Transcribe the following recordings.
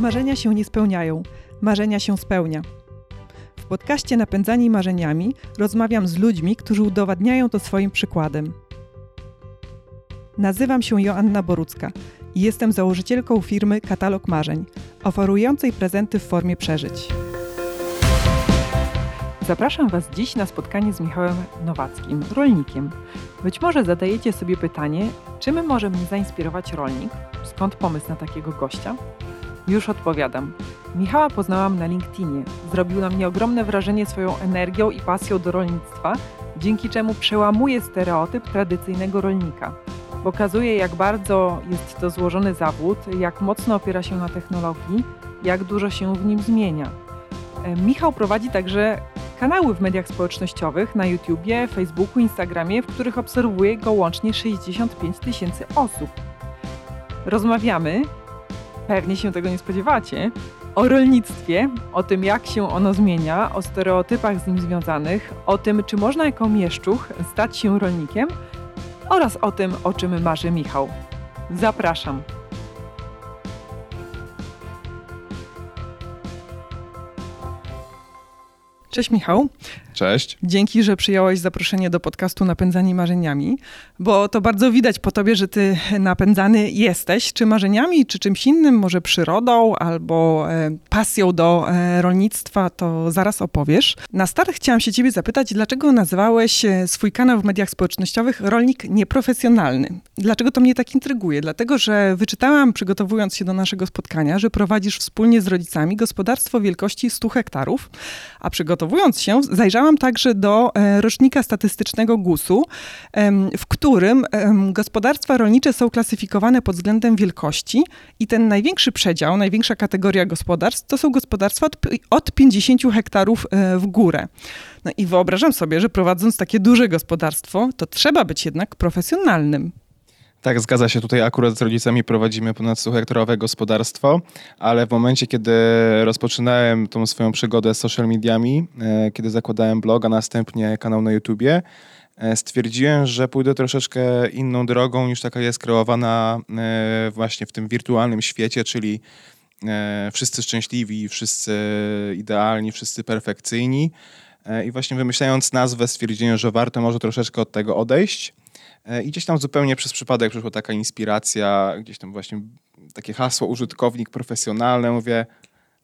Marzenia się nie spełniają, marzenia się spełnia. W podcaście Napędzani Marzeniami rozmawiam z ludźmi, którzy udowadniają to swoim przykładem. Nazywam się Joanna Borucka i jestem założycielką firmy Katalog Marzeń, oferującej prezenty w formie przeżyć. Zapraszam Was dziś na spotkanie z Michałem Nowackim, rolnikiem. Być może zadajecie sobie pytanie, czym może mnie zainspirować rolnik? Skąd pomysł na takiego gościa? Już odpowiadam. Michała poznałam na LinkedInie. Zrobił na mnie ogromne wrażenie swoją energią i pasją do rolnictwa, dzięki czemu przełamuje stereotyp tradycyjnego rolnika. Pokazuje, jak bardzo jest to złożony zawód, jak mocno opiera się na technologii, jak dużo się w nim zmienia. E, Michał prowadzi także kanały w mediach społecznościowych na YouTubie, Facebooku, Instagramie, w których obserwuje go łącznie 65 tysięcy osób. Rozmawiamy, pewnie się tego nie spodziewacie, o rolnictwie, o tym jak się ono zmienia, o stereotypach z nim związanych, o tym czy można jako mieszczuch stać się rolnikiem oraz o tym, o czym marzy Michał. Zapraszam. Cześć Michał. Cześć. Dzięki, że przyjąłeś zaproszenie do podcastu Napędzani Marzeniami, bo to bardzo widać po tobie, że ty napędzany jesteś, czy marzeniami, czy czymś innym, może przyrodą albo e, pasją do e, rolnictwa, to zaraz opowiesz. Na start chciałam się ciebie zapytać, dlaczego nazwałeś e, swój kanał w mediach społecznościowych Rolnik Nieprofesjonalny? Dlaczego to mnie tak intryguje? Dlatego, że wyczytałam, przygotowując się do naszego spotkania, że prowadzisz wspólnie z rodzicami gospodarstwo wielkości 100 hektarów, a przygotowując się, zajrzałam Zajrzałam także do e, rocznika statystycznego GUS-u, w którym gospodarstwa rolnicze są klasyfikowane pod względem wielkości i ten największy przedział, największa kategoria gospodarstw to są gospodarstwa od, od 50 hektarów e, w górę. No i wyobrażam sobie, że prowadząc takie duże gospodarstwo, to trzeba być jednak profesjonalnym. Tak, zgadza się. Tutaj akurat z rodzicami prowadzimy ponad 100-hektarowe gospodarstwo, ale w momencie, kiedy rozpoczynałem tą swoją przygodę z social mediami, e, kiedy zakładałem blog, a następnie kanał na YouTubie, e, stwierdziłem, że pójdę troszeczkę inną drogą niż taka jest kreowana e, właśnie w tym wirtualnym świecie, czyli wszyscy szczęśliwi, wszyscy idealni, wszyscy perfekcyjni. I właśnie wymyślając nazwę stwierdziłem, że warto może troszeczkę od tego odejść I gdzieś tam zupełnie przez przypadek przyszła taka inspiracja, gdzieś tam właśnie takie hasło użytkownik profesjonalny. Mówię,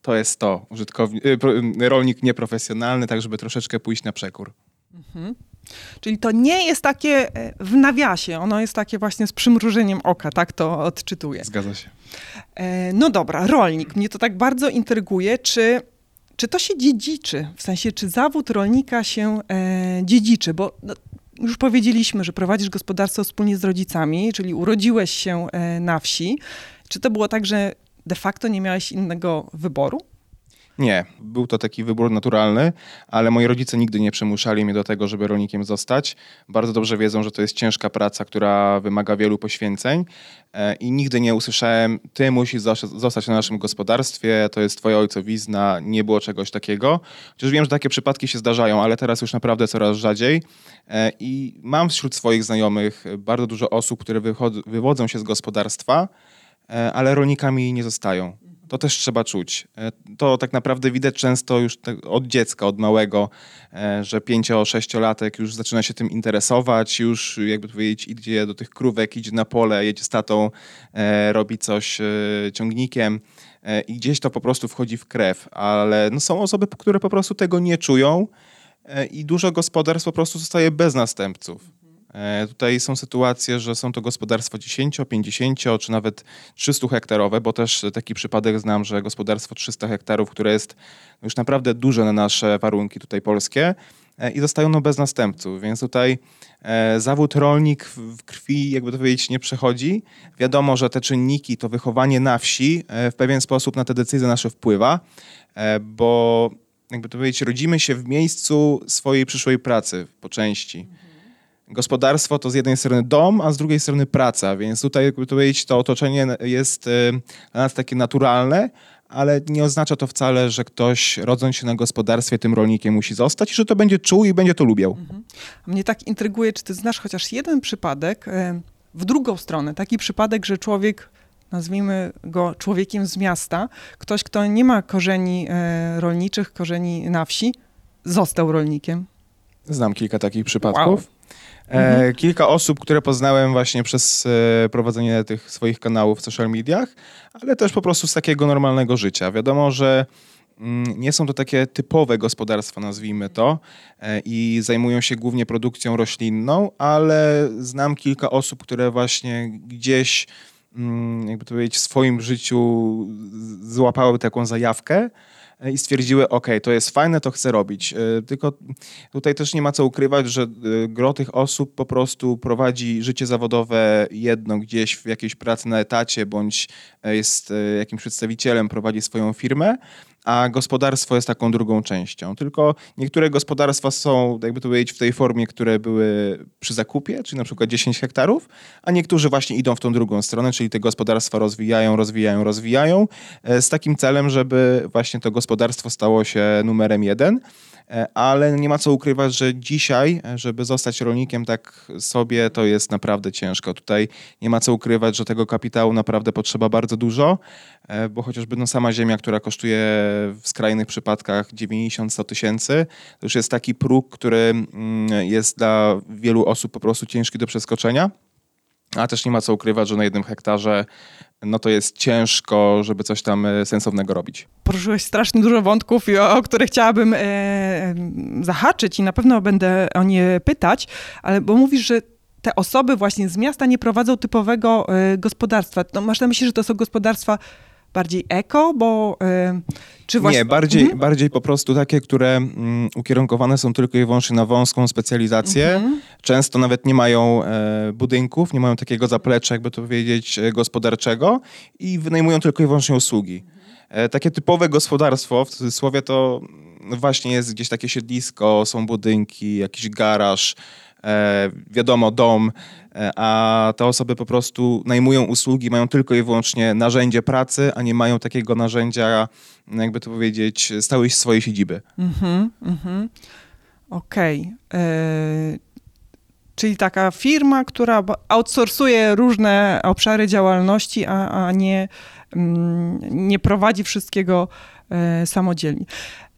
to jest to, użytkownik, y, rolnik nieprofesjonalny, tak żeby troszeczkę pójść na przekór. Mhm. Czyli to nie jest takie e, w nawiasie, ono jest takie właśnie z przymrużeniem oka, tak to odczytuję. Zgadza się. E, no dobra, rolnik. Mnie to tak bardzo intryguje, czy, czy to się dziedziczy? W sensie, czy zawód rolnika się e, dziedziczy? Bo no, już powiedzieliśmy, że prowadzisz gospodarstwo wspólnie z rodzicami, czyli urodziłeś się e, na wsi. Czy to było tak, że de facto nie miałeś innego wyboru? Nie, był to taki wybór naturalny, ale moi rodzice nigdy nie przymuszali mnie do tego, żeby rolnikiem zostać. Bardzo dobrze wiedzą, że to jest ciężka praca, która wymaga wielu poświęceń e, i nigdy nie usłyszałem, ty musisz zostać na naszym gospodarstwie, to jest twoja ojcowizna, nie było czegoś takiego. Chociaż wiem, że takie przypadki się zdarzają, ale teraz już naprawdę coraz rzadziej e, i mam wśród swoich znajomych bardzo dużo osób, które wywodzą się z gospodarstwa, e, ale rolnikami nie zostają to też trzeba czuć. E, to tak naprawdę widać często już od dziecka, od małego, e, że pięcio-sześciolatek już zaczyna się tym interesować, już jakby powiedzieć idzie do tych krówek, idzie na pole, jedzie z tatą, e, robi coś ciągnikiem i gdzieś to po prostu wchodzi w krew, ale no są osoby, które po prostu tego nie czują i dużo gospodarstw po prostu zostaje bez następców. E, tutaj są sytuacje, że są to gospodarstwa 10, 50 czy nawet 300 hektarowe, bo też taki przypadek znam, że gospodarstwo 300 hektarów, które jest już naprawdę duże na nasze warunki tutaj polskie e, i zostają no bez następców, więc tutaj e, zawód rolnik w krwi, jakby to powiedzieć, nie przechodzi. Wiadomo, że te czynniki, to wychowanie na wsi w pewien sposób na te decyzje nasze wpływa, bo jakby to powiedzieć, rodzimy się w miejscu swojej przyszłej pracy po części gospodarstwo to z jednej strony dom, a z drugiej strony praca, więc tutaj, jakby to powiedzieć, to otoczenie jest y, dla nas takie naturalne, ale nie oznacza to wcale, że ktoś rodząc się na gospodarstwie tym rolnikiem musi zostać i że to będzie czuł i będzie to lubiał. Mhm. Mnie tak intryguje, czy ty znasz chociaż jeden przypadek y, w drugą stronę, taki przypadek, że człowiek nazwijmy go człowiekiem z miasta, ktoś, kto nie ma korzeni e, rolniczych, korzeni na wsi, został rolnikiem? Znam kilka takich przypadków. Wow. Mhm. Kilka osób, które poznałem właśnie przez e, prowadzenie tych swoich kanałów w social mediach, ale też po prostu z takiego normalnego życia. Wiadomo, że mm, nie są to takie typowe gospodarstwa, nazwijmy to, e, i zajmują się głównie produkcją roślinną, ale znam kilka osób, które właśnie gdzieś, mm, jakby to powiedzieć, w swoim życiu złapały taką zajawkę i stwierdziły, ok, to jest fajne, to chcę robić. E, Tylko Tutaj też nie ma co ukrywać, że y, gro tych osób po prostu prowadzi życie zawodowe jedno gdzieś w jakiejś pracy na etacie, bądź e, jest e, jakimś przedstawicielem, prowadzi swoją firmę, a gospodarstwo jest taką drugą częścią. Tylko niektóre gospodarstwa są, jakby to powiedzieć, w tej formie, które były przy zakupie, czyli na przykład 10 hektarów, a niektórzy właśnie idą w tą drugą stronę, czyli te gospodarstwa rozwijają, rozwijają, rozwijają, e, z takim celem, żeby właśnie to gospodarstwo stało się numerem jeden. E, ale nie ma co ukrywać, że dzisiaj, e, żeby zostać rolnikiem tak sobie, to jest naprawdę ciężko. Tutaj nie ma co ukrywać, że tego kapitału naprawdę potrzeba bardzo dużo, bo chociażby no sama ziemia, która kosztuje w skrajnych przypadkach 90-100 tysięcy, to już jest taki próg, który mm, jest dla wielu osób po prostu ciężki do przeskoczenia. A też nie ma co ukrywać, że na jednym hektarze no to jest ciężko, żeby coś tam e, sensownego robić. Poruszyłeś strasznie dużo wątków, o, o które chciałabym e, zahaczyć i na pewno będę o nie pytać, ale bo mówisz, że te osoby właśnie z miasta nie prowadzą typowego e, gospodarstwa. No, masz na myśli, że to są gospodarstwa bardziej eko, bo e, czy właśnie... Nie, bardziej, Mhm. bardziej po prostu takie, które mm, ukierunkowane są tylko i wyłącznie na wąską specjalizację. Mhm. Często nawet nie mają e, budynków, nie mają takiego zaplecza, jakby to powiedzieć, e, gospodarczego i wynajmują tylko i wyłącznie usługi. E, takie typowe gospodarstwo, w cudzysłowie, to właśnie jest gdzieś takie siedlisko, są budynki, jakiś garaż, wiadomo, dom, e, a te osoby po prostu najmują usługi, mają tylko i wyłącznie narzędzie pracy, a nie mają takiego narzędzia, no jakby to powiedzieć, stałej swojej siedziby. Mhm, mhm. Okej. E, Czyli taka firma, która outsourcuje różne obszary działalności, a, a nie, mm, nie prowadzi wszystkiego e, samodzielnie.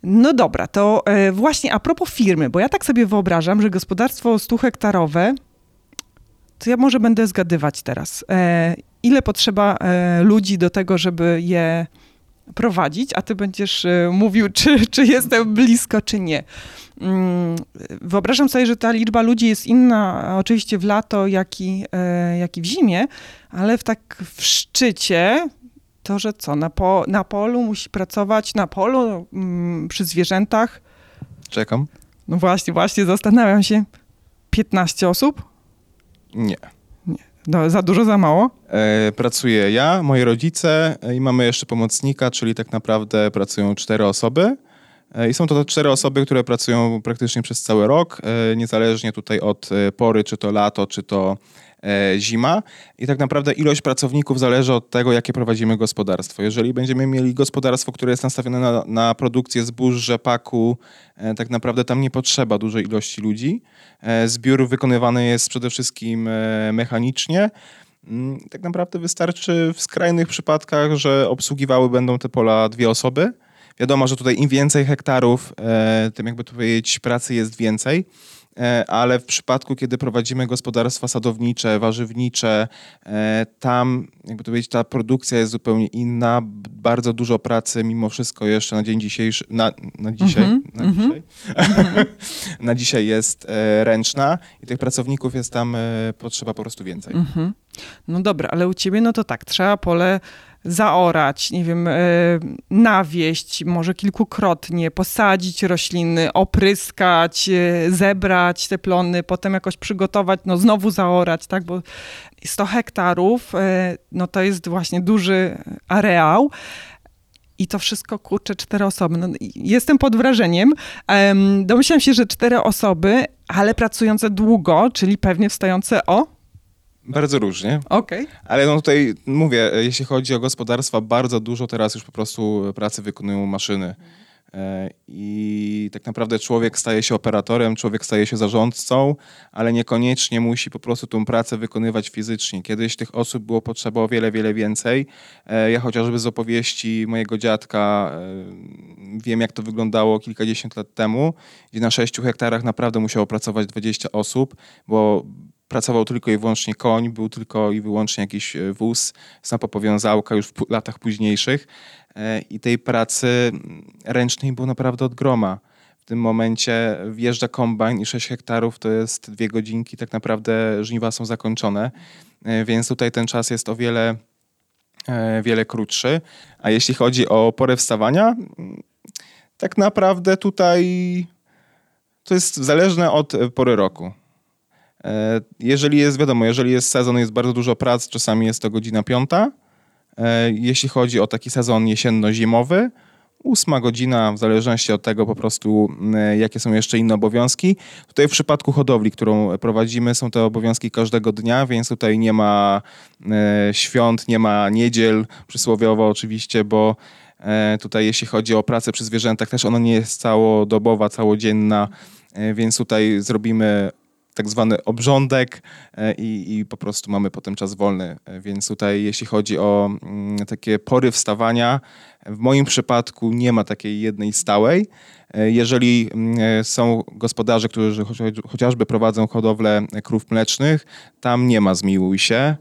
No dobra, to e, właśnie a propos firmy, bo ja tak sobie wyobrażam, że gospodarstwo 100-hektarowe, to ja może będę zgadywać teraz. E, ile potrzeba e, ludzi do tego, żeby je prowadzić, a ty będziesz mówił, czy, czy jestem blisko, czy nie. Mm, Wyobrażam sobie, że ta liczba ludzi jest inna oczywiście w lato, jak i, jak i w zimie, ale w tak w szczycie to, że co, na, po, na polu musi pracować, na polu mm, przy zwierzętach, Czekam. no właśnie, właśnie zastanawiam się, 15 osób? Nie. No, za dużo, za mało? E, pracuję ja, moi rodzice e, i mamy jeszcze pomocnika, czyli tak naprawdę pracują cztery osoby. E, I są to te cztery osoby, które pracują praktycznie przez cały rok, e, niezależnie tutaj od pory, czy to lato, czy to zima. I tak naprawdę ilość pracowników zależy od tego, jakie prowadzimy gospodarstwo. Jeżeli będziemy mieli gospodarstwo, które jest nastawione na, na produkcję zbóż, rzepaku, e, tak naprawdę tam nie potrzeba dużej ilości ludzi. E, Zbiór wykonywany jest przede wszystkim e, mechanicznie. Mm, Tak naprawdę wystarczy w skrajnych przypadkach, że obsługiwały będą te pola dwie osoby. Wiadomo, że tutaj im więcej hektarów, e, tym jakby to powiedzieć, pracy jest więcej. E, Ale w przypadku, kiedy prowadzimy gospodarstwa sadownicze, warzywnicze, e, tam, jakby to powiedzieć, ta produkcja jest zupełnie inna. Bardzo dużo pracy, mimo wszystko, jeszcze na dzień dzisiejszy, na, na dzisiaj, Mhm, na, mhm. dzisiaj na dzisiaj jest e, ręczna i tych pracowników jest tam potrzeba po prostu więcej. Mhm. No dobra, ale u ciebie no to tak, trzeba pole zaorać, nie wiem, e, nawieść, może kilkukrotnie, posadzić rośliny, opryskać, e, zebrać te plony, potem jakoś przygotować, no znowu zaorać, tak, bo 100 hektarów, e, no to jest właśnie duży areał. I to wszystko kurczę cztery osoby. No, jestem pod wrażeniem. Em, domyślam się, że cztery osoby, ale pracujące długo, czyli pewnie wstające o. Bardzo różnie, Okej. ale no tutaj mówię, jeśli chodzi o gospodarstwa, bardzo dużo teraz już po prostu pracy wykonują maszyny. E, I tak naprawdę człowiek staje się operatorem, człowiek staje się zarządcą, ale niekoniecznie musi po prostu tą pracę wykonywać fizycznie. Kiedyś tych osób było potrzeba o wiele, wiele więcej. E, ja chociażby z opowieści mojego dziadka e, wiem, jak to wyglądało kilkadziesiąt lat temu, gdzie na sześciu hektarach naprawdę musiało pracować 20 osób, bo pracował tylko i wyłącznie koń, był tylko i wyłącznie jakiś wóz, samopowiązałka już w latach późniejszych. E, i tej pracy ręcznej było naprawdę od groma. W tym momencie wjeżdża kombajn i 6 hektarów to jest dwie godzinki, tak naprawdę żniwa są zakończone, e, więc tutaj ten czas jest o wiele, e, wiele krótszy. A jeśli chodzi o porę wstawania, tak naprawdę tutaj to jest zależne od pory roku. Jeżeli jest, wiadomo, jeżeli jest sezon, jest bardzo dużo prac, czasami jest to godzina piąta, E, jeśli chodzi o taki sezon jesienno-zimowy, ósma godzina, w zależności od tego po prostu, e, jakie są jeszcze inne obowiązki. Tutaj w przypadku hodowli, którą prowadzimy, są te obowiązki każdego dnia, więc tutaj nie ma e, świąt, nie ma niedziel, przysłowiowo oczywiście, bo tutaj jeśli chodzi o pracę przy zwierzętach, też ona nie jest całodobowa, całodzienna, więc tutaj zrobimy tak zwany obrządek e, i, i, po prostu mamy potem czas wolny. E, więc tutaj jeśli chodzi o mm, takie pory wstawania, w moim przypadku nie ma takiej jednej stałej. E, jeżeli mm, są gospodarze, którzy chociażby prowadzą hodowlę krów mlecznych, tam nie ma zmiłuj się.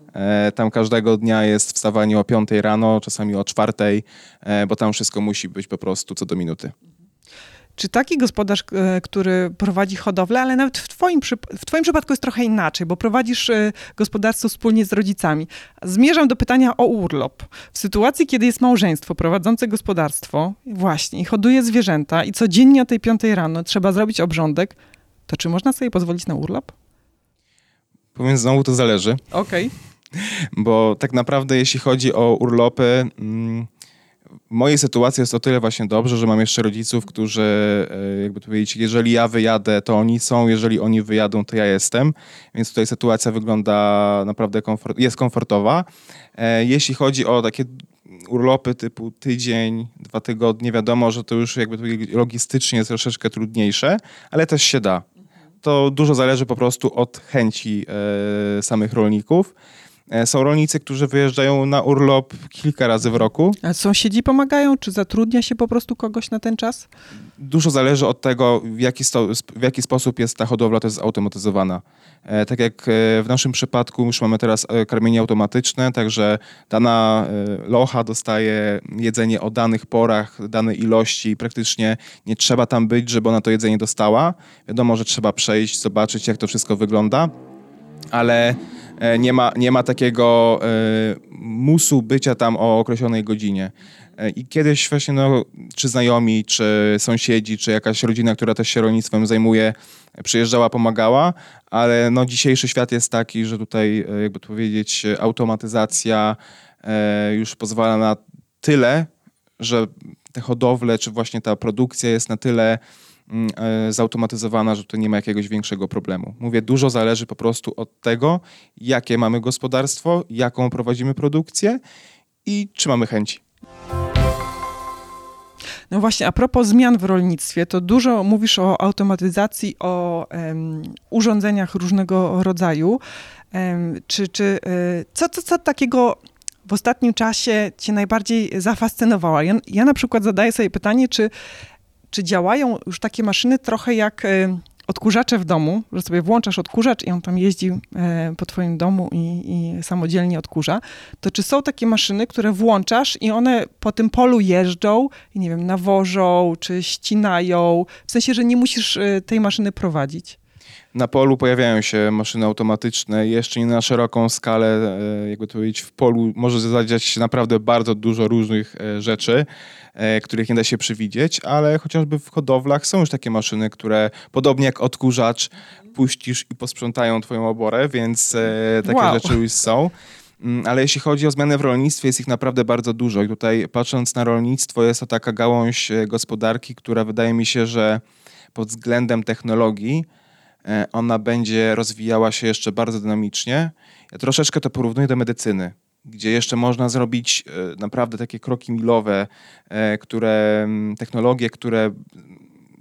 Tam każdego dnia jest wstawanie o 5 rano, czasami o 4, bo tam wszystko musi być po prostu co do minuty. Czy taki gospodarz, e, który prowadzi hodowlę, ale nawet w twoim, w twoim przypadku jest trochę inaczej, bo prowadzisz e, gospodarstwo wspólnie z rodzicami. Zmierzam do pytania o urlop. W sytuacji, kiedy jest małżeństwo prowadzące gospodarstwo, właśnie, i hoduje zwierzęta i codziennie o tej piątej rano trzeba zrobić obrządek, to czy można sobie pozwolić na urlop? Powiem znowu, to zależy. Okej. Okay. Bo tak naprawdę, jeśli chodzi o urlopy... Mm, mojej sytuacji jest o tyle właśnie dobrze, że mam jeszcze rodziców, którzy, e, jakby to powiedzieć, jeżeli ja wyjadę, to oni są, jeżeli oni wyjadą, to ja jestem, więc tutaj sytuacja wygląda naprawdę, komfort, jest komfortowa. E, jeśli chodzi o takie urlopy typu tydzień, dwa tygodnie, wiadomo, że to już jakby to logistycznie jest troszeczkę trudniejsze, ale też się da. To dużo zależy po prostu od chęci e, samych rolników. E, są rolnicy, którzy wyjeżdżają na urlop kilka razy w roku. A sąsiedzi pomagają? Czy zatrudnia się po prostu kogoś na ten czas? Dużo zależy od tego, w jaki, sto, w jaki sposób jest ta hodowla jest zautomatyzowana. E, tak jak e, w naszym przypadku już mamy teraz karmienie automatyczne, także dana locha dostaje jedzenie o danych porach, danej ilości i praktycznie nie trzeba tam być, żeby ona to jedzenie dostała. Wiadomo, że trzeba przejść, zobaczyć jak to wszystko wygląda, ale E, nie ma, nie ma takiego e, musu bycia tam o określonej godzinie. E, I kiedyś właśnie, no, czy znajomi, czy sąsiedzi, czy jakaś rodzina, która też się rolnictwem zajmuje, przyjeżdżała, pomagała, ale no, dzisiejszy świat jest taki, że tutaj, jakby to powiedzieć, automatyzacja już pozwala na tyle, że te hodowle, czy właśnie ta produkcja jest na tyle zautomatyzowana, że tu nie ma jakiegoś większego problemu. Mówię, dużo zależy po prostu od tego, jakie mamy gospodarstwo, jaką prowadzimy produkcję i czy mamy chęci. No właśnie, a propos zmian w rolnictwie, to dużo mówisz o automatyzacji, o um, urządzeniach różnego rodzaju. Um, czy, czy y, co, co, co takiego w ostatnim czasie cię najbardziej zafascynowało? Ja, ja na przykład zadaję sobie pytanie, czy czy działają już takie maszyny trochę jak e, odkurzacze w domu, że sobie włączasz odkurzacz i on tam jeździ e, po twoim domu i, i, samodzielnie odkurza, to czy są takie maszyny, które włączasz i one po tym polu jeżdżą i nie wiem, nawożą, czy ścinają, w sensie, że nie musisz e, tej maszyny prowadzić? Na polu pojawiają się maszyny automatyczne, jeszcze nie na szeroką skalę, jakby to powiedzieć, w polu może zadziać się naprawdę bardzo dużo różnych rzeczy. E, których nie da się przewidzieć, ale chociażby w hodowlach są już takie maszyny, które podobnie jak odkurzacz puścisz i posprzątają twoją oborę, więc e, takie wow. rzeczy już są. Mm, ale jeśli chodzi o zmiany w rolnictwie, jest ich naprawdę bardzo dużo. I tutaj patrząc na rolnictwo, jest to taka gałąź e, gospodarki, która wydaje mi się, że pod względem technologii ona będzie rozwijała się jeszcze bardzo dynamicznie. Ja troszeczkę to porównuję do medycyny gdzie jeszcze można zrobić naprawdę takie kroki milowe, które, technologie, które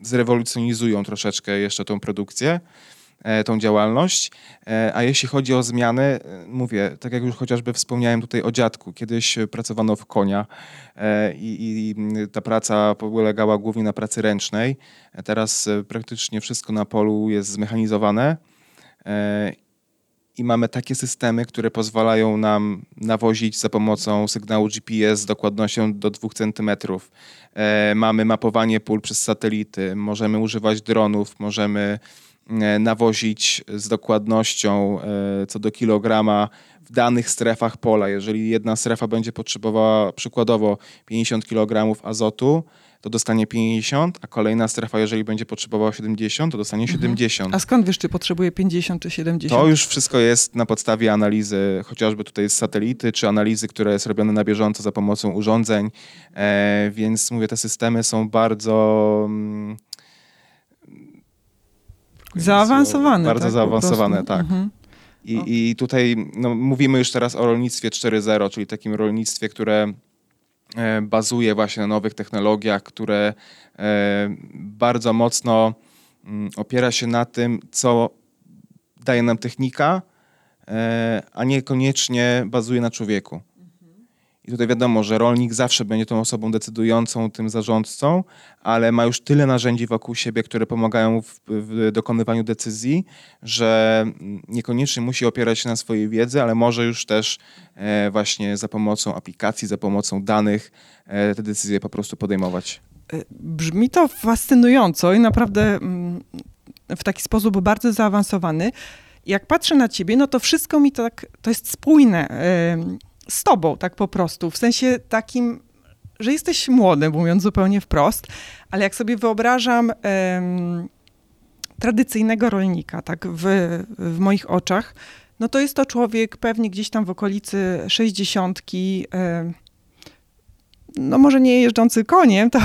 zrewolucjonizują troszeczkę jeszcze tą produkcję. E, tą działalność. E, a jeśli chodzi o zmiany, e, mówię, tak jak już chociażby wspomniałem tutaj o dziadku, kiedyś pracowano w konia i, i ta praca polegała głównie na pracy ręcznej. Teraz praktycznie wszystko na polu jest zmechanizowane i mamy takie systemy, które pozwalają nam nawozić za pomocą sygnału GPS z dokładnością do 2 cm. Mamy mapowanie pól przez satelity, możemy używać dronów, możemy E, nawozić z dokładnością e, co do kilograma w danych strefach pola. Jeżeli jedna strefa będzie potrzebowała przykładowo 50 kg azotu, to dostanie 50, a kolejna strefa, jeżeli będzie potrzebowała 70, to dostanie 70. Mhm. A skąd wiesz, czy potrzebuje 50 czy 70? To już wszystko jest na podstawie analizy, chociażby tutaj z satelity, czy analizy, które jest robione na bieżąco za pomocą urządzeń, e, więc mówię, te systemy są bardzo... Mm, Zaawansowane. Bardzo tak, zaawansowane, tak. Mhm. I, I tutaj no, mówimy już teraz o rolnictwie 4.0, czyli takim rolnictwie, które e, bazuje właśnie na nowych technologiach, które e, bardzo mocno mm, opiera się na tym, co daje nam technika, e, a niekoniecznie bazuje na człowieku. I tutaj wiadomo, że rolnik zawsze będzie tą osobą decydującą, tym zarządcą, ale ma już tyle narzędzi wokół siebie, które pomagają w, w dokonywaniu decyzji, że niekoniecznie musi opierać się na swojej wiedzy, ale może już też e, właśnie za pomocą aplikacji, za pomocą danych e, te decyzje po prostu podejmować. E, brzmi to fascynująco i naprawdę mm, w taki sposób bardzo zaawansowany. Jak patrzę na ciebie, no to wszystko mi tak, to jest spójne z tobą, tak po prostu. W sensie takim, że jesteś młody, mówiąc zupełnie wprost, ale jak sobie wyobrażam em, tradycyjnego rolnika, tak w, w moich oczach, no to jest to człowiek pewnie gdzieś tam w okolicy sześćdziesiątki, no może nie jeżdżący koniem, to,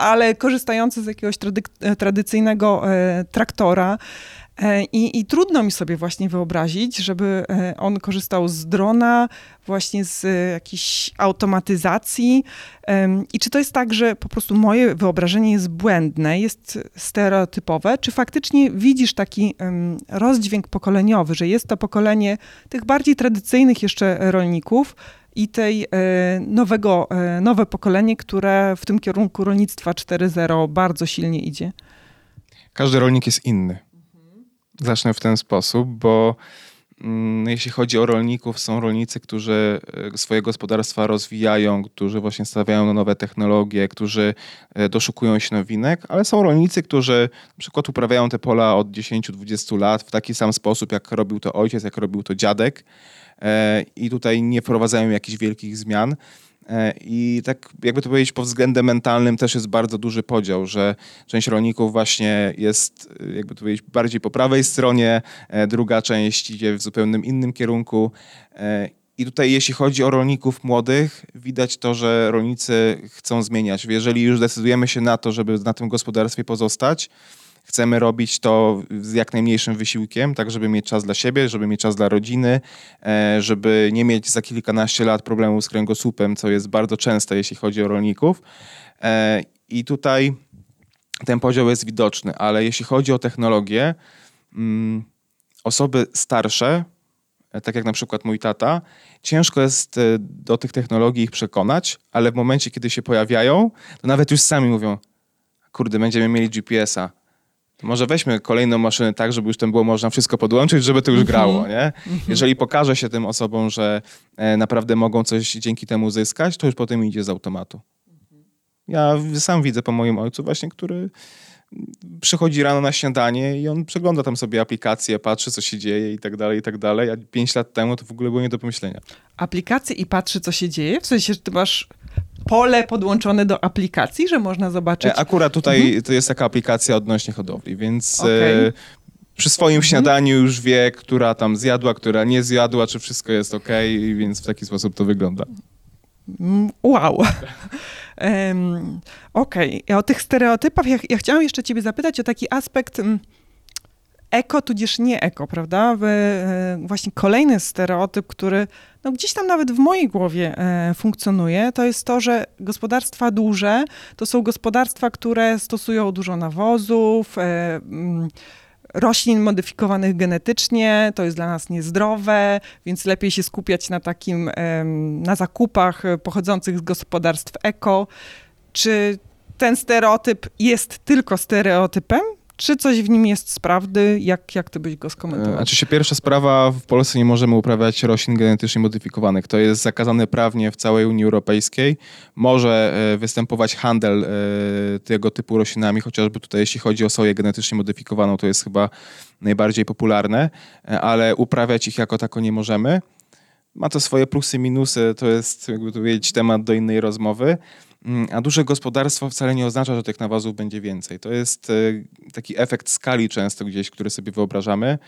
ale korzystający z jakiegoś tradycyjnego e, traktora, I, I, trudno mi sobie właśnie wyobrazić, żeby e, on korzystał z drona, właśnie z e, jakiejś automatyzacji. I czy to jest tak, że po prostu moje wyobrażenie jest błędne, jest stereotypowe, czy faktycznie widzisz taki rozdźwięk pokoleniowy, że jest to pokolenie tych bardziej tradycyjnych jeszcze rolników, i tej nowego, nowe pokolenie, które w tym kierunku rolnictwa 4.0 bardzo silnie idzie? Każdy rolnik jest inny. Zacznę w ten sposób, bo mm, jeśli chodzi o rolników, są rolnicy, którzy e, swoje gospodarstwa rozwijają, którzy właśnie stawiają na nowe technologie, którzy e, doszukują się nowinek, ale są rolnicy, którzy na przykład uprawiają te pola od 10-20 lat w taki sam sposób, jak robił to ojciec, jak robił to dziadek e, i tutaj nie wprowadzają jakichś wielkich zmian. E, I tak jakby to powiedzieć, pod względem mentalnym też jest bardzo duży podział, że część rolników właśnie jest, e, jakby to powiedzieć, bardziej po prawej stronie, e, druga część idzie w zupełnie innym kierunku. I tutaj, jeśli chodzi o rolników młodych, widać to, że rolnicy chcą zmieniać. Jeżeli już decydujemy się na to, żeby na tym gospodarstwie pozostać, Chcemy robić to z jak najmniejszym wysiłkiem, tak żeby mieć czas dla siebie, żeby mieć czas dla rodziny, e, żeby nie mieć za kilkanaście lat problemów z kręgosłupem, co jest bardzo częste, jeśli chodzi o rolników. E, I tutaj ten podział jest widoczny, ale jeśli chodzi o technologię, mm, osoby starsze, e, tak jak na przykład mój tata, ciężko jest do tych technologii ich przekonać, ale w momencie, kiedy się pojawiają, to nawet już sami mówią, kurde, będziemy mieli GPS-a, może weźmy kolejną maszynę tak, żeby już tam było można wszystko podłączyć, żeby to już mhm. grało, nie? Mhm. Jeżeli pokaże się tym osobom, że e, naprawdę mogą coś dzięki temu zyskać, to już potem idzie z automatu. Ja sam widzę po moim ojcu właśnie, który przychodzi rano na śniadanie i on przegląda tam sobie aplikacje, patrzy, co się dzieje i tak dalej, i tak dalej. A pięć lat temu to w ogóle było nie do pomyślenia. Aplikacje i patrzy, co się dzieje? W sensie, że ty masz pole podłączone do aplikacji, że można zobaczyć? E, akurat tutaj mhm. to jest taka aplikacja odnośnie hodowli, więc okay. e, przy swoim mhm. śniadaniu już wie, która tam zjadła, która nie zjadła, czy wszystko jest ok, więc w taki sposób to wygląda. Mm, wow. Um, Okej, okay. o tych stereotypach ja, ja chciałam jeszcze ciebie zapytać o taki aspekt... Um, eko tudzież nie eko, prawda? E, właśnie kolejny stereotyp, który no gdzieś tam nawet w mojej głowie e, funkcjonuje, to jest to, że gospodarstwa duże to są gospodarstwa, które stosują dużo nawozów, e, mm, roślin modyfikowanych genetycznie, to jest dla nas niezdrowe, więc lepiej się skupiać na takim, na zakupach pochodzących z gospodarstw eko. Czy ten stereotyp jest tylko stereotypem, czy coś w nim jest z prawdy? Jak, jak ty byś go skomentował? Znaczy się pierwsza sprawa, w Polsce nie możemy uprawiać roślin genetycznie modyfikowanych. To jest zakazane prawnie w całej Unii Europejskiej. Może e, występować handel e, tego typu roślinami, chociażby tutaj jeśli chodzi o soję genetycznie modyfikowaną, to jest chyba najbardziej popularne, ale uprawiać ich jako tako nie możemy. Ma to swoje plusy, minusy, to jest, jakby tu powiedzieć, temat do innej rozmowy. Mm, a duże gospodarstwo wcale nie oznacza, że tych nawozów będzie więcej. To jest e, taki efekt skali często gdzieś, który sobie wyobrażamy.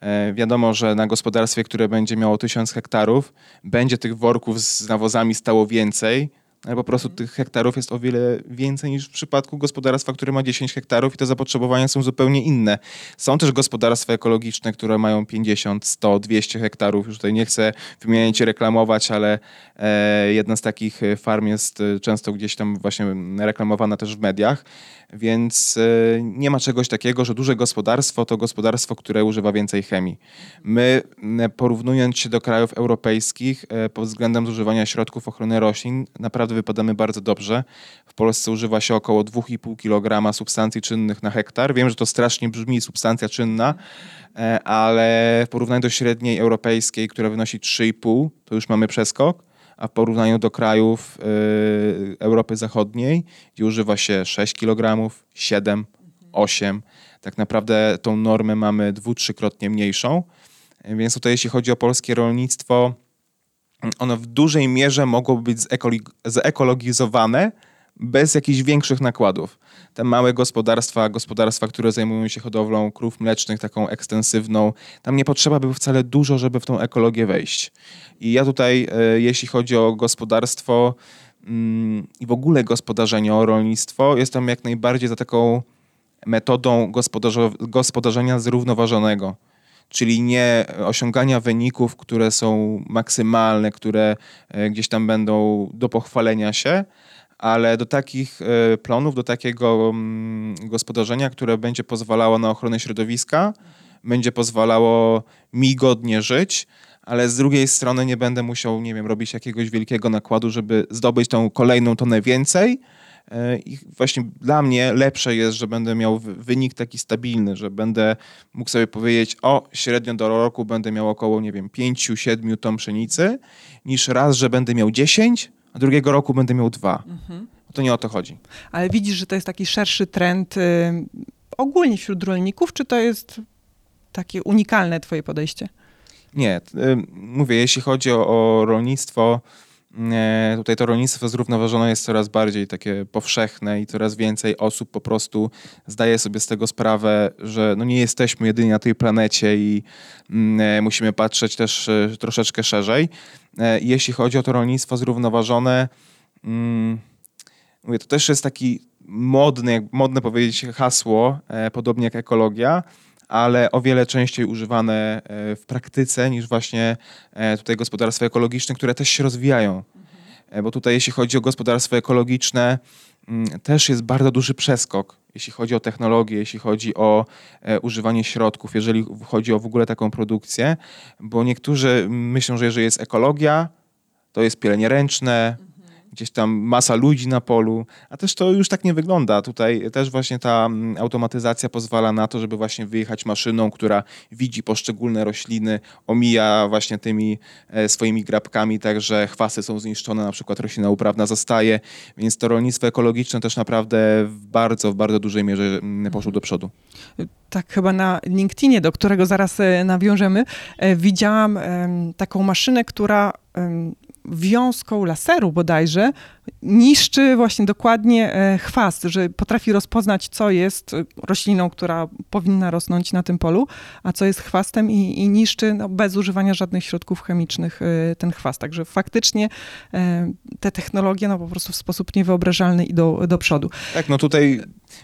E, wiadomo, że na gospodarstwie, które będzie miało tysiąc hektarów, będzie tych worków z nawozami stało więcej, po prostu tych hektarów jest o wiele więcej niż w przypadku gospodarstwa, które ma 10 hektarów i te zapotrzebowania są zupełnie inne. Są też gospodarstwa ekologiczne, które mają 50, 100, 200 hektarów. Już tutaj nie chcę wymieniać reklamować, ale e, jedna z takich farm jest e, często gdzieś tam właśnie reklamowana też w mediach. Więc e, nie ma czegoś takiego, że duże gospodarstwo to gospodarstwo, które używa więcej chemii. My, porównując się do krajów europejskich e, pod względem zużywania środków ochrony roślin, naprawdę wypadamy bardzo dobrze. W Polsce używa się około 2,5 kg substancji czynnych na hektar. Wiem, że to strasznie brzmi substancja czynna, e, ale w porównaniu do średniej europejskiej, która wynosi 3,5, to już mamy przeskok a w porównaniu do krajów y, Europy Zachodniej, gdzie używa się 6 kg, 7, 8, tak naprawdę tą normę mamy dwu, trzykrotnie mniejszą. Więc tutaj jeśli chodzi o polskie rolnictwo, ono w dużej mierze mogłoby być zeekologizowane bez jakichś większych nakładów te małe gospodarstwa, gospodarstwa, które zajmują się hodowlą krów mlecznych, taką ekstensywną, tam nie potrzeba by wcale dużo, żeby w tą ekologię wejść. I ja tutaj, e, jeśli chodzi o gospodarstwo mm, i w ogóle gospodarzenie, o rolnictwo, jestem jak najbardziej za taką metodą gospodarzenia zrównoważonego czyli nie osiągania wyników, które są maksymalne, które e, gdzieś tam będą do pochwalenia się, ale do takich e, planów, do takiego mm, gospodarzenia, które będzie pozwalało na ochronę środowiska, będzie pozwalało mi godnie żyć, ale z drugiej strony nie będę musiał, nie wiem, robić jakiegoś wielkiego nakładu, żeby zdobyć tą kolejną tonę więcej. E, I właśnie dla mnie lepsze jest, że będę miał wynik taki stabilny, że będę mógł sobie powiedzieć, o, średnio do roku będę miał około, nie wiem, 5-7 ton pszenicy, niż raz, że będę miał 10, a drugiego roku będę miał dwa. Mhm. To nie o to chodzi. Ale widzisz, że to jest taki szerszy trend y, ogólnie wśród rolników, czy to jest takie unikalne twoje podejście? Nie. Y, mówię, jeśli chodzi o, o rolnictwo, Tutaj to rolnictwo zrównoważone jest coraz bardziej takie powszechne i coraz więcej osób po prostu zdaje sobie z tego sprawę, że no nie jesteśmy jedyni na tej planecie i mm, e, musimy patrzeć też e, troszeczkę szerzej. E, jeśli chodzi o to rolnictwo zrównoważone, mm, mówię, to też jest taki modny, modne powiedzieć hasło, podobnie jak ekologia, ale o wiele częściej używane e, w praktyce niż właśnie e, tutaj gospodarstwa ekologiczne, które też się rozwijają. Mhm. Bo tutaj jeśli chodzi o gospodarstwo ekologiczne, mm, też jest bardzo duży przeskok, jeśli chodzi o technologię, jeśli chodzi o używanie środków, jeżeli chodzi o w ogóle taką produkcję, bo niektórzy myślą, że jeżeli jest ekologia, to jest pielenie ręczne, gdzieś tam masa ludzi na polu, a też to już tak nie wygląda. Tutaj też właśnie ta mm, automatyzacja pozwala na to, żeby właśnie wyjechać maszyną, która widzi poszczególne rośliny, omija właśnie tymi e, swoimi grabkami, tak że chwasty są zniszczone, na przykład roślina uprawna zostaje, więc to rolnictwo ekologiczne też naprawdę w bardzo, w bardzo dużej mierze mm, poszło do przodu. Tak, chyba na LinkedInie, do którego zaraz e, nawiążemy, e, widziałam taką maszynę, która wiązką laseru bodajże niszczy właśnie dokładnie e, chwast, że potrafi rozpoznać, co jest rośliną, która powinna rosnąć na tym polu, a co jest chwastem i, i niszczy no, bez używania żadnych środków chemicznych e, ten chwast. Także faktycznie e, te technologie no, po prostu w sposób niewyobrażalny idą do przodu. Tak, no tutaj